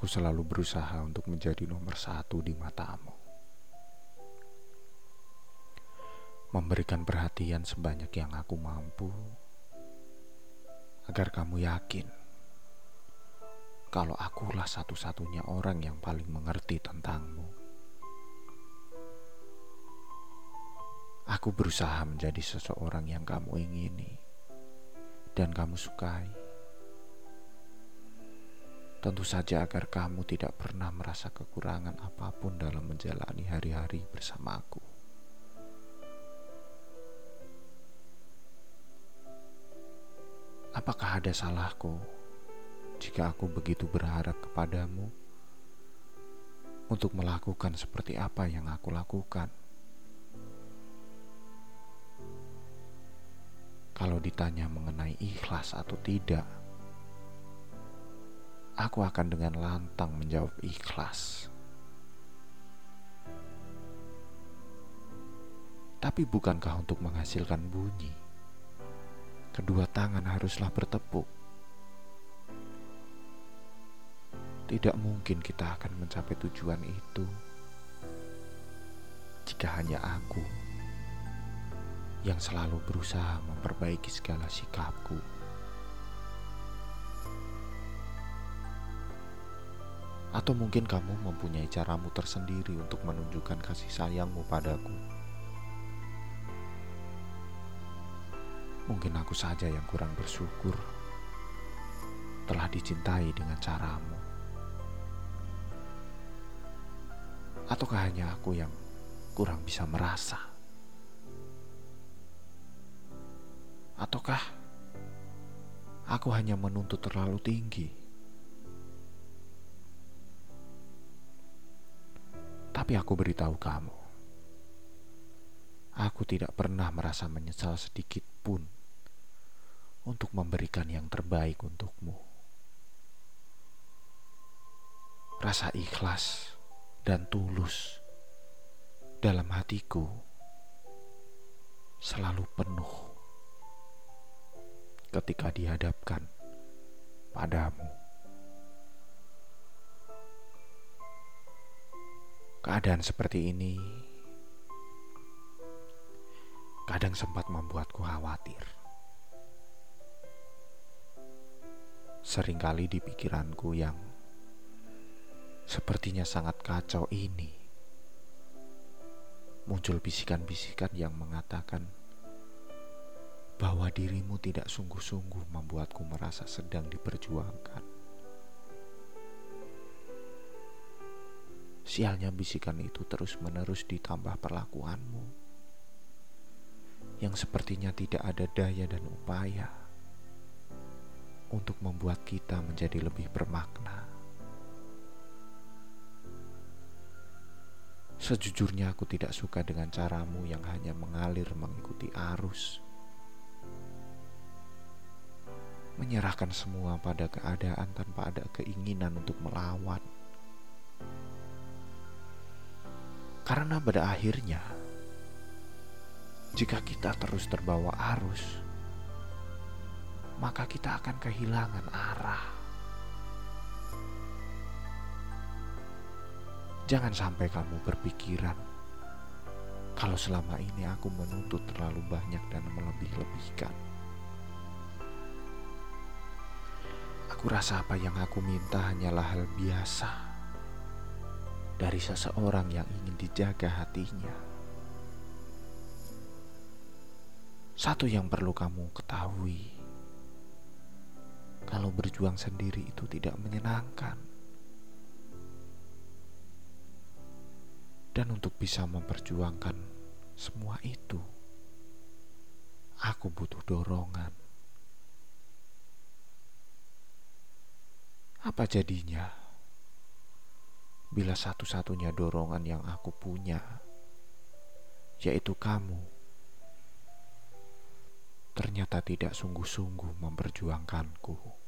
Aku selalu berusaha untuk menjadi nomor satu di matamu. Memberikan perhatian sebanyak yang aku mampu, agar kamu yakin kalau akulah satu-satunya orang yang paling mengerti tentangmu. Aku berusaha menjadi seseorang yang kamu ingini dan kamu sukai. Tentu saja agar kamu tidak pernah merasa kekurangan apa pun dalam menjalani hari-hari bersamaku. Apakah ada salahku jika aku begitu berharap kepadamu untuk melakukan seperti apa yang aku lakukan? Kalau ditanya mengenai ikhlas atau tidak, aku akan dengan lantang menjawab ikhlas. Tapi bukankah untuk menghasilkan bunyi, kedua tangan haruslah bertepuk? Tidak mungkin kita akan mencapai tujuan itu jika hanya aku yang selalu berusaha memperbaiki segala sikapku. Atau mungkin kamu mempunyai caramu tersendiri untuk menunjukkan kasih sayangmu padaku. Mungkin aku saja yang kurang bersyukur telah dicintai dengan caramu. Ataukah hanya aku yang kurang bisa merasa? Ataukah aku hanya menuntut terlalu tinggi? Tapi aku beritahu kamu, aku tidak pernah merasa menyesal sedikit pun untuk memberikan yang terbaik untukmu. Rasa ikhlas dan tulus dalam hatiku selalu penuh ketika dihadapkan padamu. Keadaan seperti ini kadang sempat membuatku khawatir. Seringkali di pikiranku yang sepertinya sangat kacau ini muncul bisikan-bisikan yang mengatakan bahwa dirimu tidak sungguh-sungguh membuatku merasa sedang diperjuangkan. Sialnya bisikan itu terus-menerus ditambah perlakuanmu yang sepertinya tidak ada daya dan upaya untuk membuat kita menjadi lebih bermakna. Sejujurnya aku tidak suka dengan caramu yang hanya mengalir mengikuti arus menyerahkan semua pada keadaan tanpa ada keinginan untuk melawan. Karena pada akhirnya, jika kita terus terbawa arus, maka kita akan kehilangan arah. Jangan sampai kamu berpikiran kalau selama ini aku menuntut terlalu banyak dan melebih-lebihkan. Aku rasa apa yang aku minta hanyalah hal biasa dari seseorang yang ingin dijaga hatinya. Satu yang perlu kamu ketahui, kalau berjuang sendiri itu tidak menyenangkan. Dan untuk bisa memperjuangkan semua itu, aku butuh dorongan. Apa jadinya bila satu-satunya dorongan yang aku punya, yaitu kamu, ternyata tidak sungguh-sungguh memperjuangkanku?